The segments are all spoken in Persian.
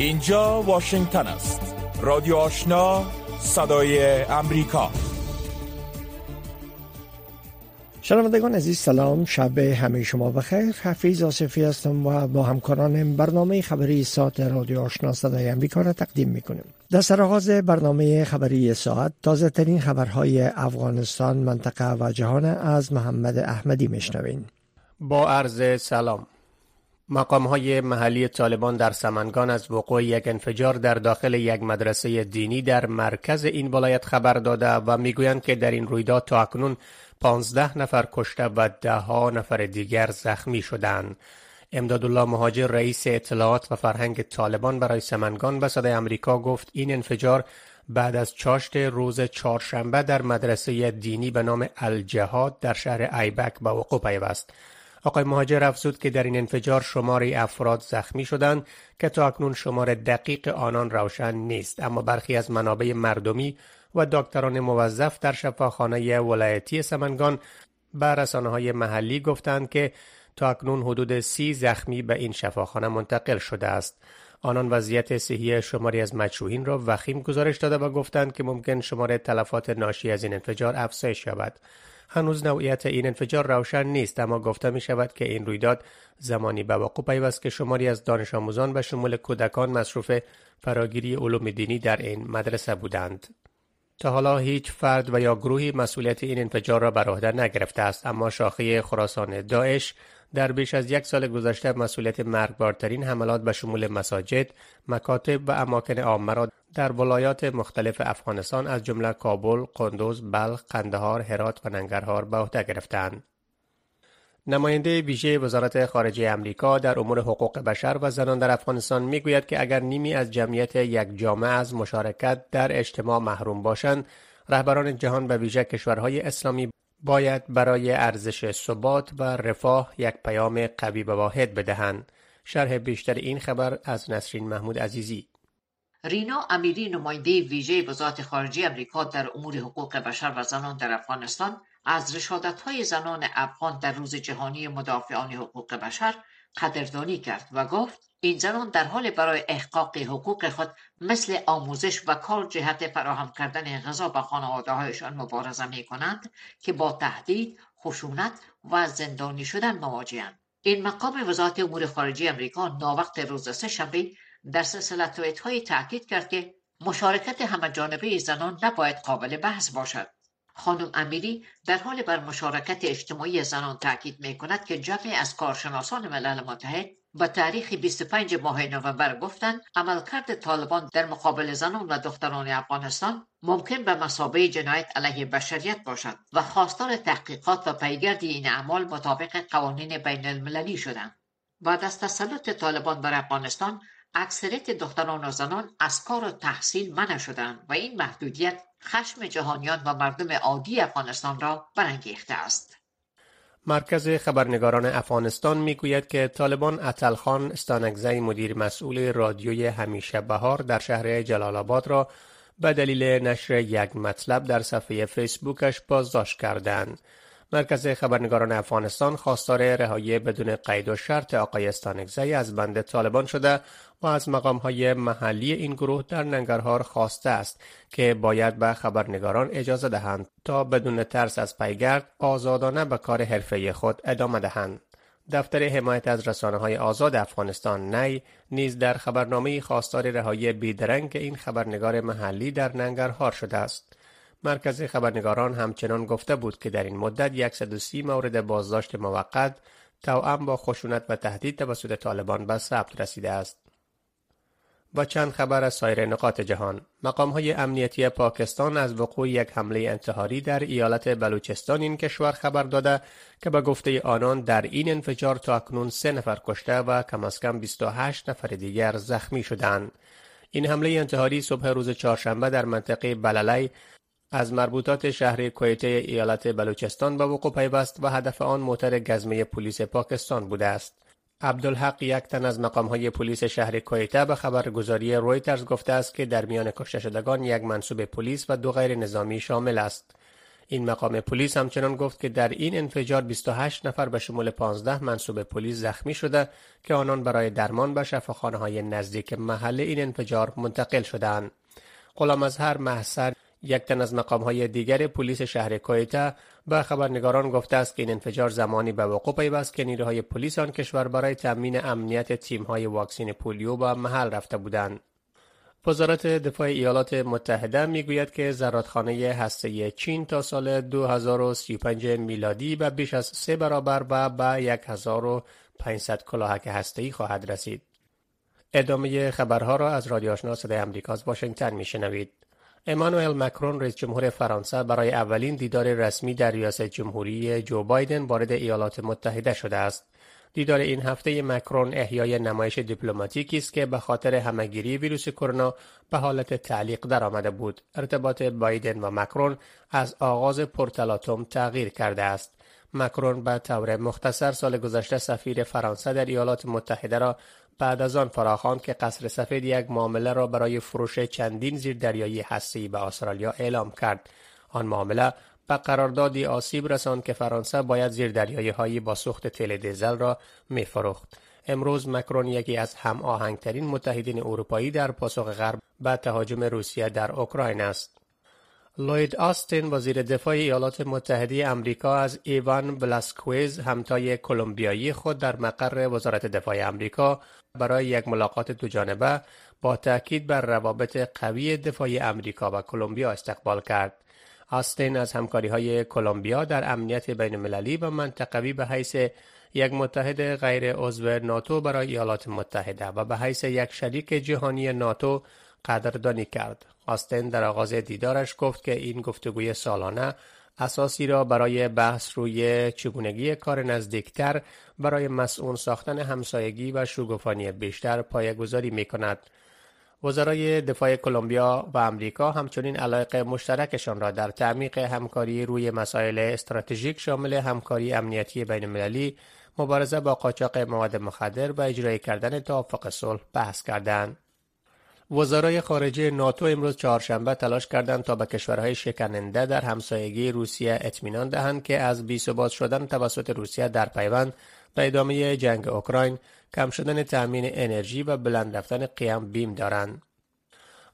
اینجا واشنگتن است. رادیو آشنا صدای امریکا. شنوندگان عزیز سلام. شب همه شما بخیر. حفیظ آصفی هستم و با همکارانم برنامه خبری ساعت رادیو آشنا صدای امریکا را تقدیم می‌کنیم. در سرآغاز برنامه خبری ساعت تازه ترین خبرهای افغانستان منطقه و جهان از محمد احمدی میشنوین با عرض سلام. مقام های محلی طالبان در سمنگان از وقوع یک انفجار در داخل یک مدرسه دینی در مرکز این ولایت خبر داده و می‌گویند که در این رویداد تا اکنون 15 نفر کشته و ده ها نفر دیگر زخمی شدند. امدادالله مهاجر رئیس اطلاعات و فرهنگ طالبان برای سمنگان به صدای امریکا گفت این انفجار بعد از چاشت روز چهارشنبه در مدرسه دینی به نام الجهاد در شهر ایبک به وقوع پیوست. آقای مهاجر افزود که در این انفجار شماری افراد زخمی شدند که تا اکنون شمار دقیق آنان روشن نیست اما برخی از منابع مردمی و دکتران موظف در شفاخانه ولایتی سمنگان به رسانه های محلی گفتند که تا اکنون حدود سی زخمی به این شفاخانه منتقل شده است. آنان وضعیت صحی شماری از مجروحین را وخیم گزارش داده و گفتند که ممکن شمار تلفات ناشی از این انفجار افزایش یابد. هنوز نوعیت این انفجار روشن نیست اما گفته می شود که این رویداد زمانی به وقوع پیوست که شماری از دانش آموزان و شمول کودکان مصروف فراگیری علوم دینی در این مدرسه بودند. تا حالا هیچ فرد و یا گروهی مسئولیت این انفجار را بر عهده نگرفته است اما شاخه خراسان داعش در بیش از یک سال گذشته مسئولیت مرگبارترین حملات به شمول مساجد، مکاتب و اماکن عامه را در ولایات مختلف افغانستان از جمله کابل، قندوز، بلخ، قندهار، هرات و ننگرهار به عهده گرفتند. نماینده ویژه وزارت خارجه امریکا در امور حقوق بشر و زنان در افغانستان می‌گوید که اگر نیمی از جمعیت یک جامعه از مشارکت در اجتماع محروم باشند رهبران جهان به ویژه کشورهای اسلامی باید برای ارزش ثبات و رفاه یک پیام قوی و واحد بدهند شرح بیشتر این خبر از نسرین محمود عزیزی رینا امیری نماینده ویژه وزارت خارجه امریکا در امور حقوق بشر و زنان در افغانستان از های زنان افغان در روز جهانی مدافعان حقوق بشر قدردانی کرد و گفت این زنان در حال برای احقاق حقوق خود مثل آموزش و کار جهت فراهم کردن غذا به خانواده هایشان مبارزه می کنند که با تهدید، خشونت و زندانی شدن مواجهند. این مقام وزارت امور خارجه امریکا ناوقت روز سه شنبه در سلسله تویت های تاکید کرد که مشارکت همه جانبه زنان نباید قابل بحث باشد. خانم امیری در حال بر مشارکت اجتماعی زنان تاکید می کند که جمعی از کارشناسان ملل متحد با تاریخ 25 ماه نوامبر گفتند عملکرد طالبان در مقابل زنان و دختران افغانستان ممکن به مسابه جنایت علیه بشریت باشد و خواستار تحقیقات و پیگرد این اعمال مطابق قوانین بین المللی شدند. بعد از تسلط طالبان بر افغانستان اکثریت دختران و زنان از کار و تحصیل منع شدند و این محدودیت خشم جهانیان و مردم عادی افغانستان را برانگیخته است مرکز خبرنگاران افغانستان می‌گوید که طالبان اتلخان استانگزی مدیر مسئول رادیوی همیشه بهار در شهر جلال آباد را به دلیل نشر یک مطلب در صفحه فیسبوکش بازداشت کردند. مرکز خبرنگاران افغانستان خواستار رهایی بدون قید و شرط آقای استانگزی از بند طالبان شده و از های محلی این گروه در ننگرهار خواسته است که باید به خبرنگاران اجازه دهند تا بدون ترس از پیگرد آزادانه به کار حرفه خود ادامه دهند. دفتر حمایت از رسانه های آزاد افغانستان نی نیز در خبرنامه خواستار رهایی بیدرنگ این خبرنگار محلی در ننگرهار شده است. مرکز خبرنگاران همچنان گفته بود که در این مدت 130 مورد بازداشت موقت توأم با خشونت و تهدید توسط طالبان به ثبت رسیده است. با چند خبر از سایر نقاط جهان مقام های امنیتی پاکستان از وقوع یک حمله انتحاری در ایالت بلوچستان این کشور خبر داده که به گفته آنان در این انفجار تا اکنون سه نفر کشته و کم از کم 28 نفر دیگر زخمی شدند. این حمله انتحاری صبح روز چهارشنبه در منطقه بللی از مربوطات شهر کویته ایالت بلوچستان به وقوع پیوست و هدف آن موتر گزمه پلیس پاکستان بوده است. عبدالحق یک تن از مقامهای پلیس شهر کویته به خبرگزاری رویترز گفته است که در میان کشته شدگان یک منصوب پلیس و دو غیر نظامی شامل است. این مقام پلیس همچنان گفت که در این انفجار 28 نفر به شمول 15 منصوب پلیس زخمی شده که آنان برای درمان به شفاخانه های نزدیک محل این انفجار منتقل شدند. غلام هر محسر یک تن از مقام های دیگر پلیس شهر کویتا به خبرنگاران گفته است که این انفجار زمانی به وقوع پیوست که نیروهای پلیس آن کشور برای تامین امنیت تیم های واکسین پولیو به محل رفته بودند. وزارت دفاع ایالات متحده می‌گوید که زرادخانه هسته چین تا سال 2035 میلادی به بیش از سه برابر و به 1500 کلاهک هسته‌ای خواهد رسید. ادامه خبرها را از رادیو آشنا صدای آمریکا از واشنگتن میشنوید. امانوئل مکرون رئیس جمهور فرانسه برای اولین دیدار رسمی در ریاست جمهوری جو بایدن وارد ایالات متحده شده است. دیدار این هفته مکرون احیای نمایش دیپلماتیکی است که به خاطر همهگیری ویروس کرونا به حالت تعلیق درآمده بود. ارتباط بایدن و مکرون از آغاز پرتلاتوم تغییر کرده است. مکرون به طور مختصر سال گذشته سفیر فرانسه در ایالات متحده را بعد از آن فراخوان که قصر سفید یک معامله را برای فروش چندین زیردریایی هسته‌ای به استرالیا اعلام کرد. آن معامله به قراردادی آسیب رساند که فرانسه باید زیردریایی هایی با سوخت تل دیزل را می فروخت. امروز مکرون یکی از هم آهنگترین متحدین اروپایی در پاسخ غرب به تهاجم روسیه در اوکراین است. لوید آستین وزیر دفاع ایالات متحده امریکا از ایوان بلاسکویز همتای کلمبیایی خود در مقر وزارت دفاع امریکا برای یک ملاقات دوجانبه با تاکید بر روابط قوی دفاعی امریکا و کلمبیا استقبال کرد. آستین از همکاری های کلمبیا در امنیت بین المللی و منطقوی به حیث یک متحد غیر عضو ناتو برای ایالات متحده و به حیث یک شریک جهانی ناتو قدردانی کرد. آستین در آغاز دیدارش گفت که این گفتگوی سالانه اساسی را برای بحث روی چگونگی کار نزدیکتر برای مسئول ساختن همسایگی و شوگفانی بیشتر پایگذاری می کند. وزرای دفاع کلمبیا و امریکا همچنین علاقه مشترکشان را در تعمیق همکاری روی مسائل استراتژیک شامل همکاری امنیتی بین المللی، مبارزه با قاچاق مواد مخدر و اجرای کردن توافق صلح بحث کردند. وزرای خارجه ناتو امروز چهارشنبه تلاش کردند تا به کشورهای شکننده در همسایگی روسیه اطمینان دهند که از بیثبات شدن توسط روسیه در پیوند به ادامه جنگ اوکراین کم شدن تأمین انرژی و بلند رفتن قیام بیم دارند.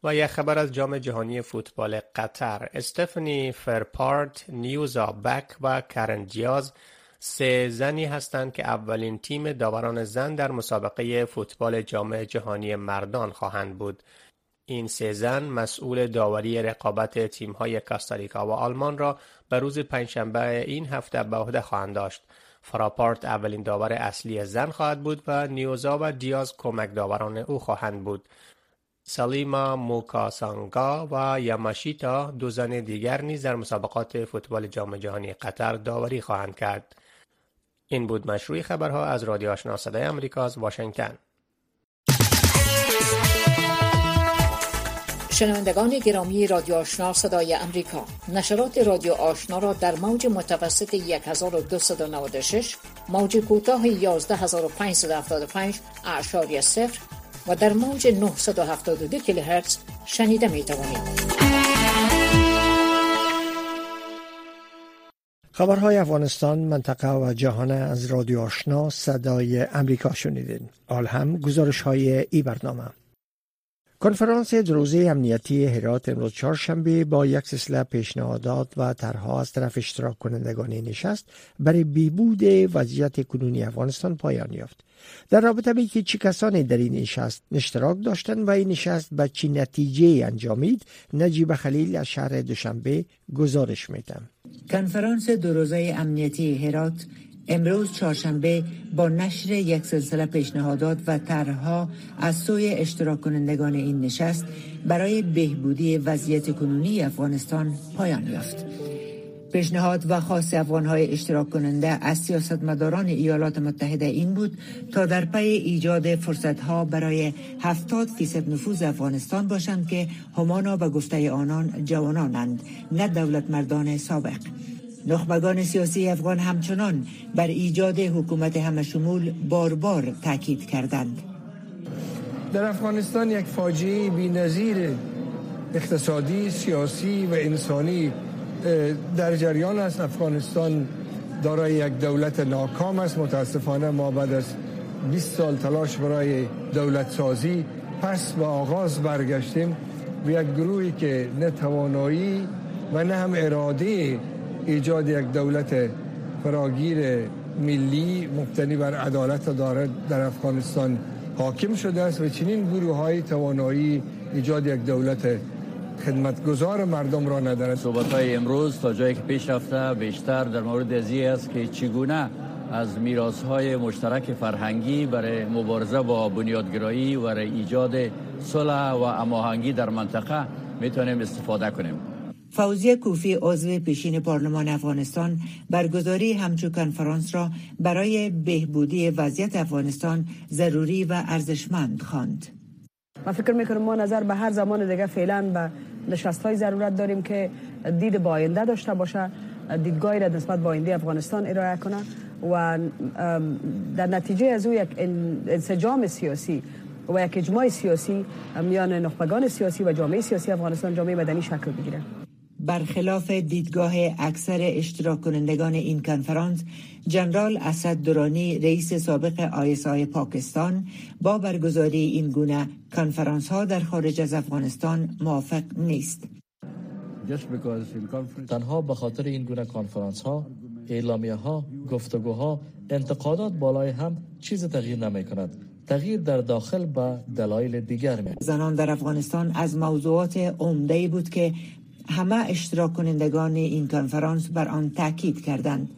و یک خبر از جام جهانی فوتبال قطر استفنی فرپارت، نیوزا بک و کرن دیاز سه زنی هستند که اولین تیم داوران زن در مسابقه فوتبال جام جهانی مردان خواهند بود. این سه زن مسئول داوری رقابت تیم‌های کاستاریکا و آلمان را به روز پنجشنبه این هفته به عهده خواهند داشت. فراپارت اولین داور اصلی زن خواهد بود و نیوزا و دیاز کمک داوران او خواهند بود. سلیما موکاسانگا و یاماشیتا دو زن دیگر نیز در مسابقات فوتبال جام جهانی قطر داوری خواهند کرد. این بود مشروع خبرها از رادیو آشنا صدای آمریکا از واشنگتن. شنوندگان گرامی رادیو آشنا صدای امریکا نشرات رادیو آشنا را در موج متوسط 1296 موج کوتاه 11575 اعشاری صفر و در موج 972 کیلوهرتز شنیده می توانید. خبرهای افغانستان منطقه و جهان از رادیو آشنا صدای امریکا شنیدین. آل هم گزارش های ای برنامه کنفرانس دروزه امنیتی هرات امروز چهارشنبه با یک سلسله پیشنهادات و طرحها از طرف اشتراک کنندگان نشست برای بیبود وضعیت کنونی افغانستان پایان یافت. در رابطه به که چه کسانی در این نشست اشتراک داشتند و این نشست به چه نتیجه انجامید نجیب خلیل از شهر دوشنبه گزارش میدم کنفرانس دروزه امنیتی هرات امروز چهارشنبه با نشر یک سلسله پیشنهادات و طرحها از سوی اشتراک کنندگان این نشست برای بهبودی وضعیت کنونی افغانستان پایان یافت. پیشنهاد و خاص افغانهای اشتراک کننده از سیاستمداران ایالات متحده این بود تا در پی ایجاد فرصتها برای 70 فیصد نفوذ افغانستان باشند که همانا به گفته آنان جوانانند نه دولت مردان سابق نخبگان سیاسی افغان همچنان بر ایجاد حکومت همشمول بار بار تاکید کردند. در افغانستان یک فاجعه بینظیر اقتصادی، سیاسی و انسانی در جریان است. افغانستان دارای یک دولت ناکام است. متاسفانه ما بعد از 20 سال تلاش برای دولت سازی پس به آغاز برگشتیم و یک گروهی که نه توانایی و نه هم اراده ایجاد یک دولت فراگیر ملی مبتنی بر عدالت دارد در افغانستان حاکم شده است و چنین گروه های توانایی ایجاد یک دولت خدمتگزار مردم را ندارد. صحبت های امروز تا جایی که پیش رفته بیشتر در مورد ازی است که چگونه از میراث های مشترک فرهنگی برای مبارزه با بنیادگرایی و ایجاد صلح و اماهنگی در منطقه می‌تونیم استفاده کنیم. فوزی کوفی عضو پیشین پارلمان افغانستان برگزاری همچو کنفرانس را برای بهبودی وضعیت افغانستان ضروری و ارزشمند خواند. من فکر می‌کنم ما نظر به هر زمان دیگه فعلا به نشست های ضرورت داریم که دید با آینده داشته باشه دیدگاهی را نسبت با آینده افغانستان ارائه کنه و در نتیجه از او یک انسجام سیاسی و یک اجماع سیاسی میان نخبگان سیاسی و جامعه سیاسی افغانستان جامعه مدنی شکل بگیره برخلاف دیدگاه اکثر اشتراک کنندگان این کنفرانس جنرال اسد دورانی رئیس سابق آی پاکستان با برگزاری این گونه کنفرانس ها در خارج از افغانستان موافق نیست. تنها به خاطر این گونه کنفرانس ها اعلامیه ها گفتگوها انتقادات بالای هم چیز تغییر نمی کند تغییر در داخل به دلایل دیگر می زنان در افغانستان از موضوعات عمده بود که همه اشتراک کنندگان این کنفرانس بر آن تاکید کردند.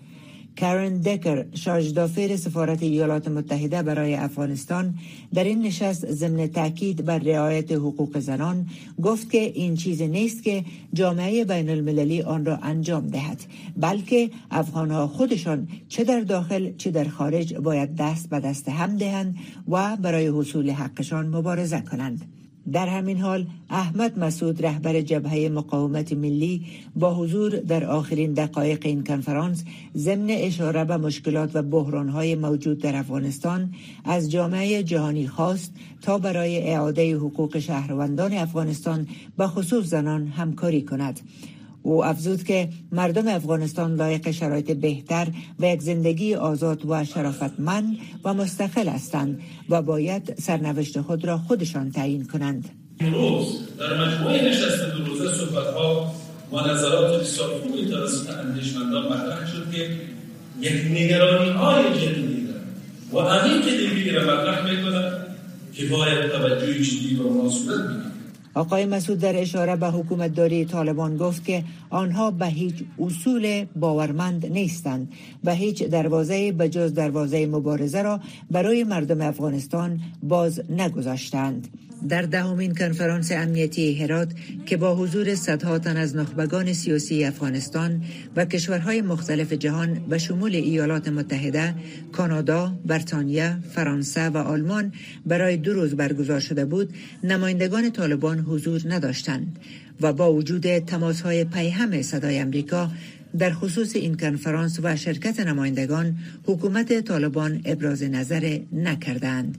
کارن دکر شاجدافر سفارت ایالات متحده برای افغانستان در این نشست ضمن تاکید بر رعایت حقوق زنان گفت که این چیز نیست که جامعه بین المللی آن را انجام دهد بلکه افغانها خودشان چه در داخل چه در خارج باید دست به دست هم دهند و برای حصول حقشان مبارزه کنند. در همین حال احمد مسعود رهبر جبهه مقاومت ملی با حضور در آخرین دقایق این کنفرانس ضمن اشاره به مشکلات و بحرانهای موجود در افغانستان از جامعه جهانی خواست تا برای اعاده حقوق شهروندان افغانستان به خصوص زنان همکاری کند. او افزود که مردم افغانستان لایق شرایط بهتر و یک زندگی آزاد و شرافتمند و مستقل هستند و باید سرنوشت خود را خودشان تعیین کنند. امروز در مجموعه نشست دو روزه صحبت ها و نظرات بسیار خوبی توسط اندیشمندان مطرح شد که یک نگرانی های جدیدی و عمیق دیگری را مطرح می‌کنند که باید توجه جدی به ما صورت آقای مسعود در اشاره به حکومت داری طالبان گفت که آنها به هیچ اصول باورمند نیستند و هیچ دروازه به جز دروازه مبارزه را برای مردم افغانستان باز نگذاشتند. در دهمین کنفرانس امنیتی هرات که با حضور صدها تن از نخبگان سیاسی افغانستان و کشورهای مختلف جهان به شمول ایالات متحده، کانادا، بریتانیا، فرانسه و آلمان برای دو روز برگزار شده بود، نمایندگان طالبان حضور نداشتند و با وجود تماس های پیهم صدای امریکا در خصوص این کنفرانس و شرکت نمایندگان حکومت طالبان ابراز نظر نکردند.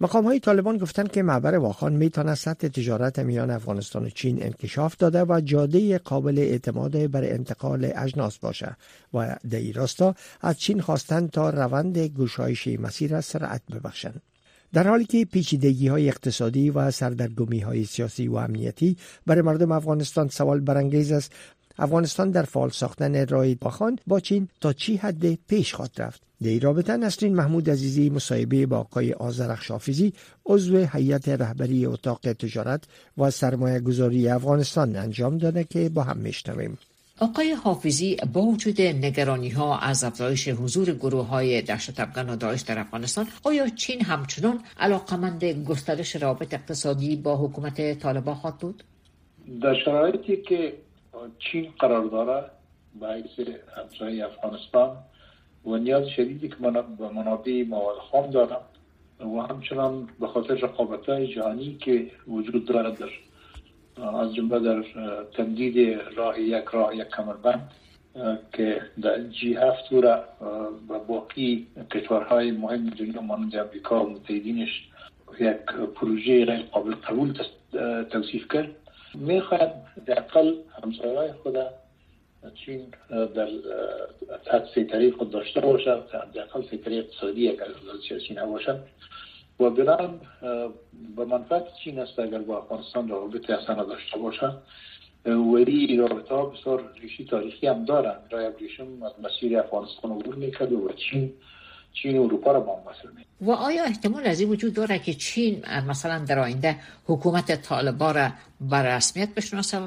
مقام های طالبان گفتند که معبر واخان می سطح تجارت میان افغانستان و چین انکشاف داده و جاده قابل اعتماد برای انتقال اجناس باشه و در این راستا از چین خواستند تا روند گشایش مسیر را سرعت ببخشند. در حالی که پیچیدگی های اقتصادی و سردرگمی های سیاسی و امنیتی برای مردم افغانستان سوال برانگیز است افغانستان در فعال ساختن راه باخان با چین تا چی حد پیش خواهد رفت در این رابطه نسرین محمود عزیزی مصاحبه با آقای آزرخ شافیزی عضو هیئت رهبری اتاق تجارت و سرمایه گذاری افغانستان انجام داده که با هم میشنویم. آقای حافظی با وجود نگرانی ها از افزایش حضور گروه های دهشت افغان و داعش در افغانستان آیا چین همچنان علاقمند گسترش روابط اقتصادی با حکومت طالبان خواهد بود؟ در شرایطی که چین قرار داره باعث همسایه افغانستان و نیاز شدیدی که به منابع مواد خام دارم و همچنان به خاطر رقابت های جهانی که وجود دارد در از جمله در تمدید راه یک راه یک کمربند که در جی هفت را و باقی کشورهای مهم دنیا مانند امریکا و متحدینش یک پروژه غیر قابل قبول توصیف کرد. می‌خواهد در اقل همسایه خود چین در سیطره خود داشته باشد در اقل سیطره اقتصادی اگر سیاسی نباشد و برام به منفعت چین است اگر با افغانستان رابطه اصلا داشته باشد ولی رابطه ها بسیار ریشی تاریخی هم دارند رای ابریشم از مسیر افغانستان عبور می‌کرد و چین چین و اروپا را با هم و آیا احتمال از این وجود داره که چین مثلا در آینده حکومت طالبا را بر رسمیت بشناسه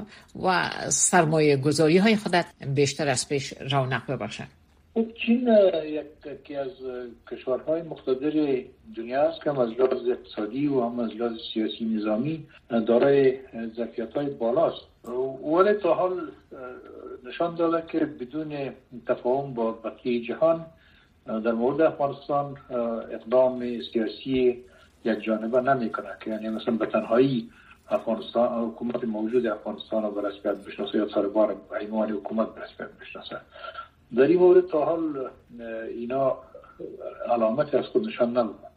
و سرمایه گذاری های خودت بیشتر از پیش رونق ببخشد؟ خب، چین یکی از کشورهای مقتدر دنیا است که هم از لحاظ اقتصادی و هم از لحاظ سیاسی نظامی دارای ظرفیت های بالاست. ولی تا حال نشان داده که بدون تفاهم با بقیه جهان در مورد افغانستان اقدام سیاسی یک جانبه نمی کنه که یعنی مثلا به تنهایی افغانستان حکومت موجود افغانستان رو برسپیت بشناسه یا سر بار عنوان حکومت برسپیت بشناسه. در این مورد تا حال اینا علامتی از خود نشان نبودن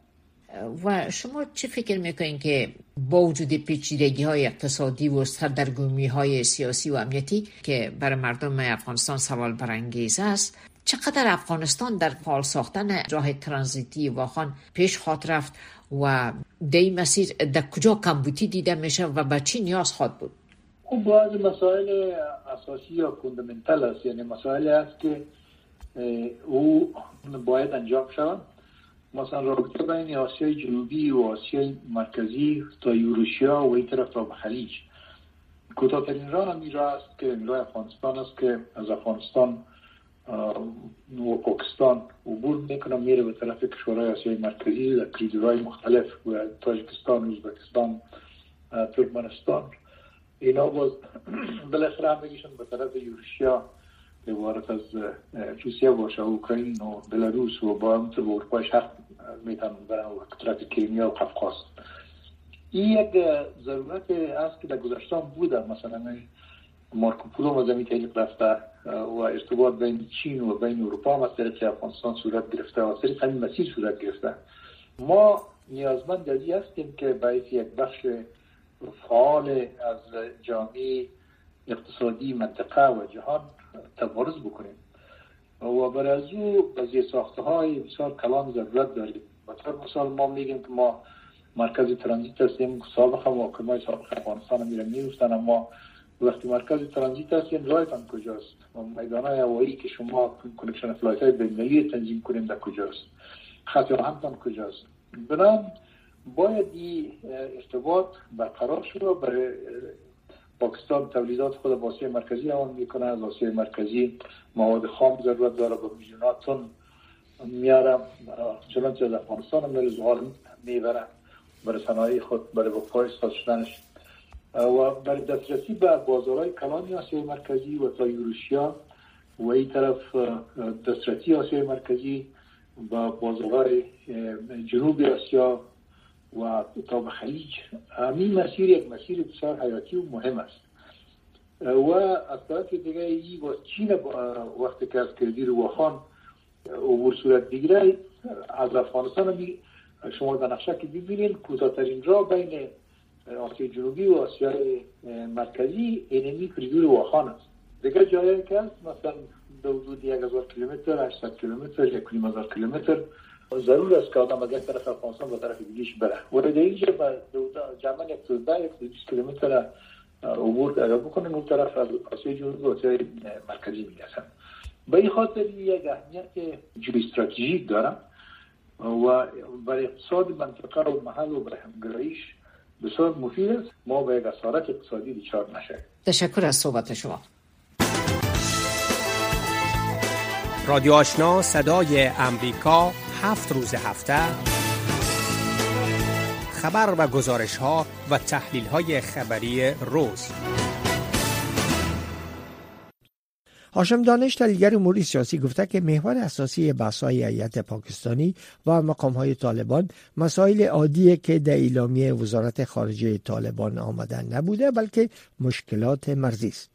و شما چه فکر می‌کنین که با وجود پیچیدگی های اقتصادی و سردرگمی های سیاسی و امنیتی که برای مردم افغانستان سوال برانگیز است چقدر افغانستان در فعال ساختن راه ترانزیتی واخان پیش خواهد رفت و دی مسیر در کجا کمبوتی دیده میشه و به چی نیاز خواهد بود؟ خب بعض مسائل اساسی یا fundamental است. یعنی مسائل است که او باید انجام شود. مثلا رابطه بین آسیای جنوبی و آسیای مرکزی تا Eurasia و این طرف تا به خلیج کوتاهترین راه هم است که راه افغانستان است که از افغانستان و پاکستان عبور می‌کنه میره به طرف کشورهای آسیای مرکزی در کریدورهای مختلف و تاجکستان ازبکستان ترکمنستان اینا باز بالاخره هم به طرف یورشیا عبارت از روسیه باشه اوکراین و بلاروس و با هم تو اروپا شرق می‌تونن برن و طرف کریمیا و قفقاز این یک ضرورت است که در گذشتان بوده مثلا مارکوپولو مزمی طریق رفته و ارتباط بین چین و بین اروپا هم از طریق افغانستان صورت گرفته و از طریق همین مسیر صورت گرفته. ما نیازمند در هستیم که باید یک بخش فعال از جامعه اقتصادی منطقه و جهان تبارز بکنیم. و برای از او بزی ساخته های بسیار کلان ضرورت داریم. طور مثال ما میگیم که ما مرکز ترانزیت هستیم سابقه محاکمه سابقه افغانستان میره میفتن اما وقتی مرکز ترانزیت هستیم رایتان کجاست؟ و میدان هوایی که شما کنکشن فلایت های بینایی تنظیم کنیم در کجاست؟ خط همتان کجاست؟ بنام باید این ارتباط برقرار شد برای پاکستان تولیدات خود با آسیای مرکزی روان می‌کنه. از آسیای مرکزی مواد خام ضرورت داره با میلیونات تن میاره. چنانچه از افغانستان میره زغال می‌بره. برای صنایع خود برای با پای شدنش و برای دسترسی به بازارهای کلانی آسیای مرکزی و تا یوروشیا و این طرف دسترسی آسیای مرکزی با بازارهای جنوب آسیا و تا به خلیج. همین مسیر یک مسیر بسیار حیاتی و مهم است. و از طرف دیگه ای با چین وقتی که از کردی روخان عبور صورت دیگره از افغانستان شما در نقشه که ببینید کوتاهترین راه بین آسیای جنوبی و آسیای مرکزی اینمی کریدور واخان است. دیگه جایی که هست مثلا به حدود یک هزار کیلومتر 800 کیلومتر یک هزار کیلومتر ضرور است که آدم از یک طرف افغانستان به طرف دیگهش بره. و در اینجا جمعا یک ده یک کیلومتر عبور اگر بکنن اون طرف از آسیای جنوبی و آسیای مرکزی می‌رسن. به این خاطر یک اهمیت جوی استراتژیک دارم و برای اقتصاد منطقه و محل و برای همگرایش بسیار مفید است. ما به یک اصارت اقتصادی دیچار نشه تشکر از صحبت شما. رادیو آشنا صدای امریکا هفت روز هفته. خبر و گزارش ها و تحلیل های خبری روز. هاشم دانش تحلیلگر امور سیاسی گفته که محور اساسی بحث‌های هیئت پاکستانی و مقامهای طالبان مسائل عادی که در اعلامیه وزارت خارجه طالبان آمدن نبوده بلکه مشکلات مرزی است.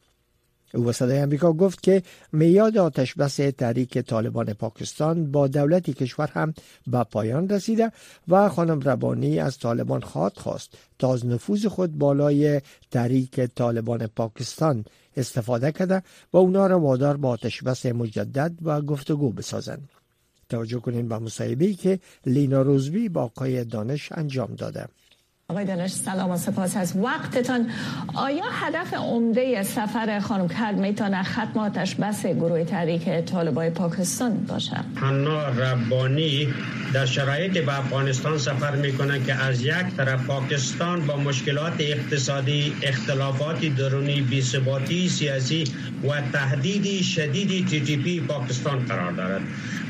او به صدای امریکا گفت که میاد آتش بس تحریک طالبان پاکستان با دولت کشور هم به پایان رسیده و خانم ربانی از طالبان خواد خواست تا از نفوذ خود بالای تحریک طالبان پاکستان استفاده کرده و اونا را وادار با آتش بس مجدد و گفتگو بسازند. توجه کنین به مصاحبه که لینا روزبی با آقای دانش انجام داده. آقای دانش سلام و سپاس از وقتتان. آیا هدف عمده سفر خانم کرد می‌تونه ختم آتش بس گروه تحریک طالبای پاکستان باشه حنا ربانی در شرایط به افغانستان سفر می‌کنه که از یک طرف پاکستان با مشکلات اقتصادی اختلافات درونی بیثباتی سیاسی و تهدید شدید تی پاکستان قرار دارد.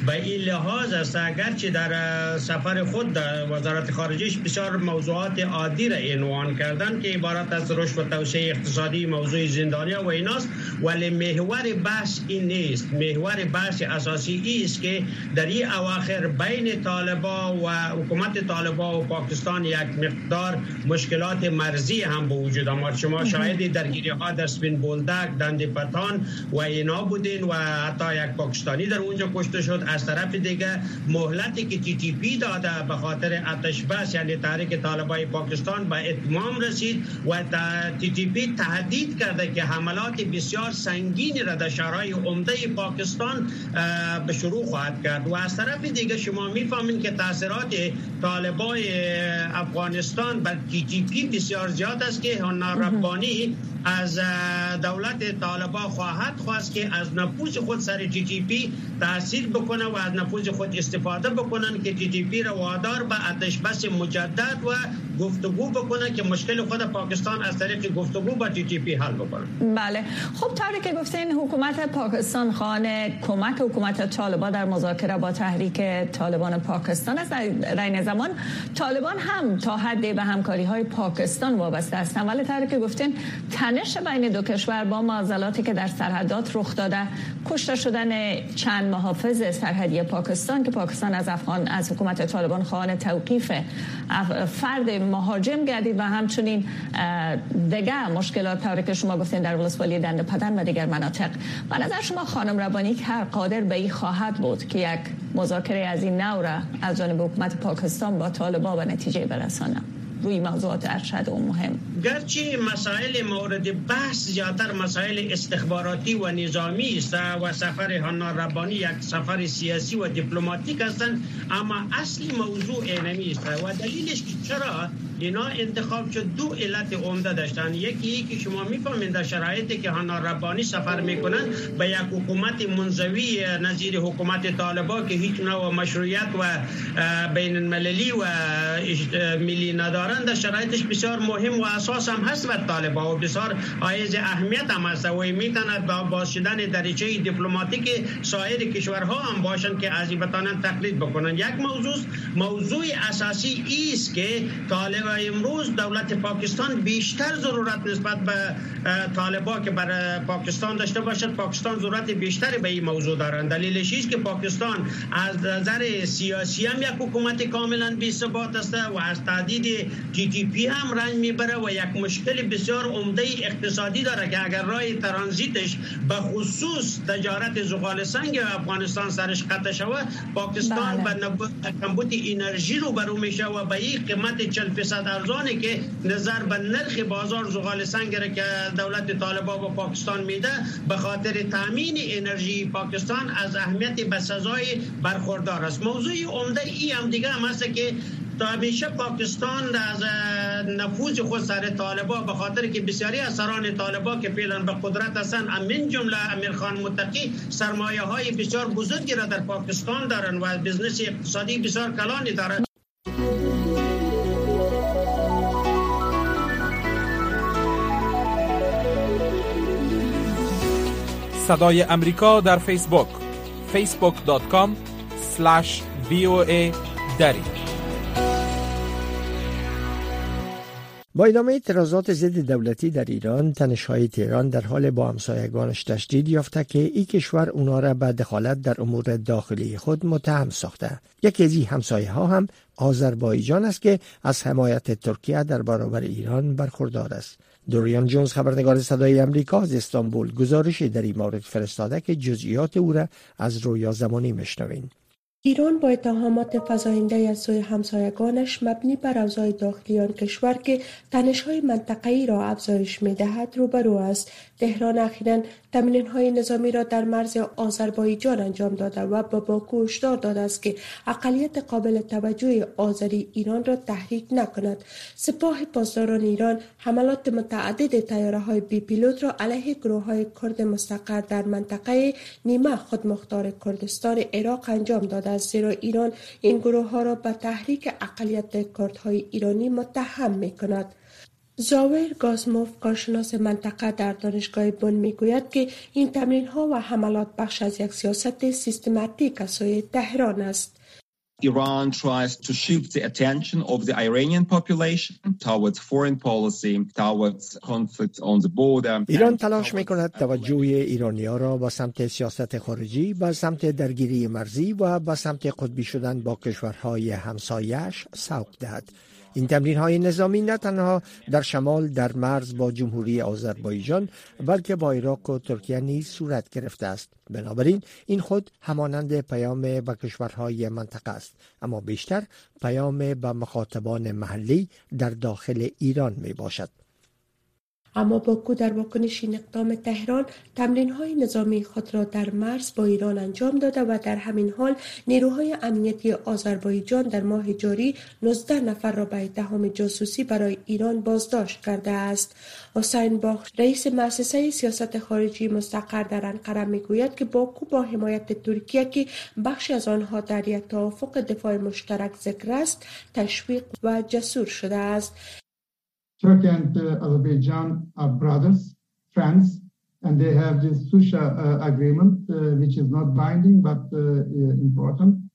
به این لحاظ است اگرچه در سفر خود در وزارت خارجه بسیار موضوعات عادی را عنوان کردن که عبارت از رشد و توسعه اقتصادی موضوع زندانیا و ایناست. ولی محور بحث این نیست. محور بحث اساسی ای است که در این اواخر بین طالبا و حکومت طالبا و پاکستان یک مقدار مشکلات مرزی هم به وجود آمد. شما شاهد درگیری ها در سپین بولدک دند پتان و اینا بودین و حتی یک پاکستانی در اونجا کشته شد. از طرف دیگه مهلتی که تی تی پی داده به خاطر آتش بس یعنی تحریک طالبای پاکستان به اتمام رسید و تی تی پی تهدید کرده که حملات بسیار سنگین را در شهرهای عمده پاکستان به شروع خواهد کرد. و از طرف دیگه شما می‌فهمین که تاثیرات طالبای افغانستان بر تی تی پی بسیار زیاد است کھر ربانی از دولت طالبا خواهد خواست که از نفوذ خود سر تی تی پی تاثیر بکنه و از نفوذ خود استفاده بکنن که تی تی پی را وادار به آتش بس مجدد و گفتگو بکنه که مشکل خود پاکستان از طریق گفتگو با تی تی پی حل بکنه. بله. خب طوری که گفتین حکومت پاکستان خانه کمک حکومت طالبان در مذاکره با تحریک طالبان پاکستان است. در این زمان طالبان هم تا حدی به همکاری های پاکستان وابسته هستند. ولی طوری که گفتین تنش بین دو کشور با معضلاتی که در سرحدات رخ داده کشته شدن چند محافظ سرحدی پاکستان که پاکستان از افغان از حکومت طالبان خواهان توقیف فرد مهاجم گردید و همچنین دیگر مشکلات طوری که شما گفتین در ولسوالی دنده پدن و دیگر مناطق. و نظر شما خانم ربانی هر قادر به این خواهد بود که یک مذاکره از این نوع از جانب حکومت پاکستان با طالبان به نتیجه برسانه روی موضوعات ارشد و مهم. گرچه مسائل مورد بحث زیادتر مسائل استخباراتی و نظامی است و سفر هانا ربانی یک سفر سیاسی و دیپلماتیک هستند اما اصلی موضوع اینمی است و دلیلش چرا اینا انتخاب شد دو علت عمده داشتن. یکی که شما می‌فهمید در شرایطی که هانا ربانی سفر می‌کنن به یک حکومت منزوی نظیر حکومت طالبا که هیچ نوع مشروعیت و بین المللی و ملی ندارند در شرایطش بسیار مهم و اساس هم هست و طالبا. و بسیار آیز اهمیت هم هست. و می‌تواند با باز شدن دریچه دیپلماتیک سایر کشورها هم باشند که از تقلید بکنن. یک موضوع موضوع اساسی است که طالب امروز دولت پاکستان بیشتر ضرورت نسبت به طالبا که بر پاکستان داشته باشد پاکستان ضرورت بیشتری به این موضوع دارند دلیلش است که پاکستان از نظر سیاسی هم یک حکومت کاملا بی ثبات است و از تعدید تی تی پی هم رنج می‌بره و یک مشکل بسیار عمده اقتصادی داره که اگر راه ترانزیتش به خصوص تجارت زغال سنگ افغانستان سرش قطع شود پاکستان بله. به کمبود انرژی رو برو میشه و به این قیمت 40 درصد ارزانی که نظر به نرخ بازار زغال سنگ را که دولت طالبا با پاکستان میده به خاطر تامین انرژی پاکستان از اهمیت به سزای برخوردار است. موضوع عمده ای هم دیگه هم هست که تا همیشه پاکستان از نفوذ خود سر طالبا به خاطر که بسیاری از سران طالبا که فعلا به قدرت هستند امین جمله امیر خان متقی سرمایه های بسیار بزرگی را در پاکستان دارند و بزنس اقتصادی بسیار کلانی دارند. صدای امریکا در فیسبوک facebook.com voa دری. با ادامه اعتراضات ضد دولتی در ایران تنشهای تهران در حال با همسایگانش تشدید یافته که این کشور اونا را به دخالت در امور داخلی خود متهم ساخته. یکی از این همسایه ها هم آذربایجان است که از حمایت ترکیه در برابر ایران برخوردار است. دوریان جونز خبرنگار صدای امریکا از استانبول. گزارشی در این مورد فرستاده که جزئیات او را از رویا زمانی مشنوین ایران با اتهامات فزاینده از سوی همسایگانش مبنی بر اوضاع داخلی آن کشور که تنش‌های منطقه‌ای را افزایش می‌دهد روبرو است. تهران اخیرا های نظامی را در مرز آذربایجان انجام داده و با باکو هشدار داده است که اقلیت قابل توجه آذری ایران را تحریک نکند. سپاه پاسداران ایران حملات متعدد تیاره های بی پیلوت را علیه گروه های کرد مستقر در منطقه نیمه خودمختار کردستان عراق انجام داده است زیرا ایران این گروه ها را به تحریک اقلیت کردهای ایرانی متهم می کند زاور گازموف کارشناس منطقه در دانشگاه بن می‌گوید که این تمرین ها و حملات بخش از یک سیاست سیستماتیک از سوی تهران است. Iran tries to shift the attention of the Iranian population towards foreign policy, towards conflict on the border. ایران تلاش می کند توجه ایرانی ها را با سمت سیاست خارجی، با سمت درگیری مرزی و با سمت قطبی شدن با کشورهای همسایش سوق دهد. این تمرین های نظامی نه تنها در شمال در مرز با جمهوری آذربایجان بلکه با عراق و ترکیه نیز صورت گرفته است. بنابراین این خود همانند پیام به کشورهای منطقه است. اما بیشتر پیام به مخاطبان محلی در داخل ایران می باشد اما باکو در واکنش این اقدام تهران تمرین های نظامی خود را در مرز با ایران انجام داده و در همین حال نیروهای امنیتی آذربایجان در ماه جاری 19 نفر را به اتهام جاسوسی برای ایران بازداشت کرده است. حسین باخ رئیس مؤسسه سیاست خارجی مستقر در انقره می‌گوید که باکو با حمایت ترکیه که بخشی از آنها در یک توافق دفاع مشترک ذکر است تشویق و جسور شده است. Turkey and uh, Azerbaijan are brothers, friends, and they have this Susha uh, agreement, uh, which is not binding but important.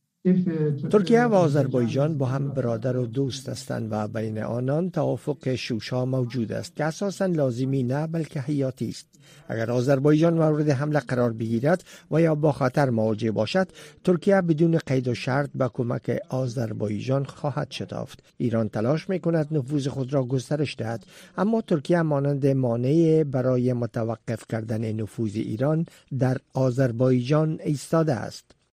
ترکیه و آذربایجان با هم برادر و دوست هستند و بین آنان توافق شوشا موجود است که اساسا لازمی نه بلکه حیاتی است. اگر آذربایجان مورد حمله قرار بگیرد و یا با خطر مواجه باشد ترکیه بدون قید و شرط به کمک آذربایجان خواهد شتافت. ایران تلاش می کند نفوذ خود را گسترش دهد اما ترکیه مانند مانع برای متوقف کردن نفوذ ایران در آذربایجان ایستاده است.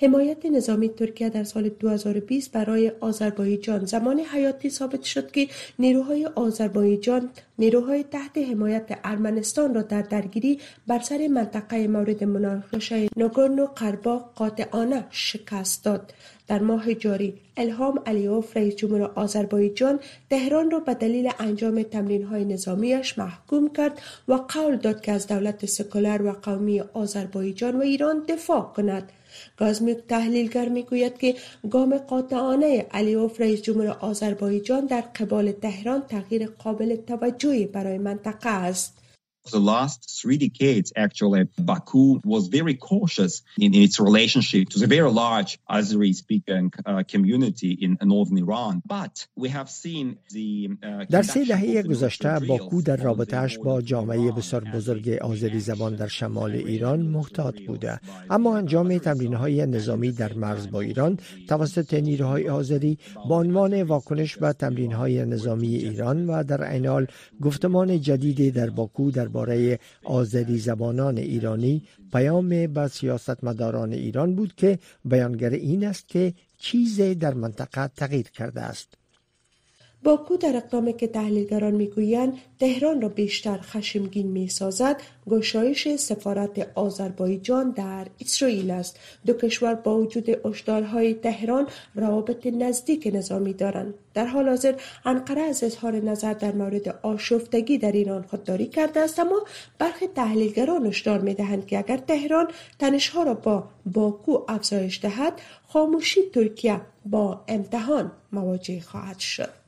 حمایت نظامی ترکیه در سال 2020 برای آذربایجان. زمان حیاتی ثابت شد که نیروهای آذربایجان نیروهای تحت حمایت ارمنستان را در درگیری بر سر منطقه مورد مناقشه نگورنو قرباق قاطعانه شکست داد. در ماه جاری الهام علیوف رئیس جمهور آذربایجان تهران را به دلیل انجام تمرین های نظامیش محکوم کرد و قول داد که از دولت سکولر و قومی آذربایجان و ایران دفاع کند. گازمیک تحلیلگر می‌گوید که گام قاطعانه علیوف رئیس جمهور آذربایجان در قبال تهران تغییر قابل توجهی برای منطقه است. The last three decades, actually, Baku was very cautious in its relationship to the very large Azeri-speaking uh, community in northern Iran. But we have seen the uh, در سه دهه گذشته باکو در رابطهش با جامعه بسیار بزرگ آذری زبان در شمال ایران محتاط بوده اما انجام تمرین های نظامی در مرز با ایران توسط نیروهای آذری با عنوان واکنش به تمرین های نظامی ایران و در عین حال گفتمان جدیدی در باکو در درباره آذری زبانان ایرانی پیام به سیاستمداران ایران بود که بیانگر این است که چیزی در منطقه تغییر کرده است. باکو در اقدامی که تحلیلگران می‌گویند تهران را بیشتر خشمگین می‌سازد گشایش سفارت آذربایجان در اسرائیل است. دو کشور با وجود های تهران روابط نزدیک نظامی دارند. در حال حاضر انقره از اظهار نظر در مورد آشفتگی در ایران خودداری کرده است اما برخی تحلیلگران هشدار می‌دهند که اگر تهران تنشها را با باکو افزایش دهد خاموشی ترکیه با امتحان مواجه خواهد شد.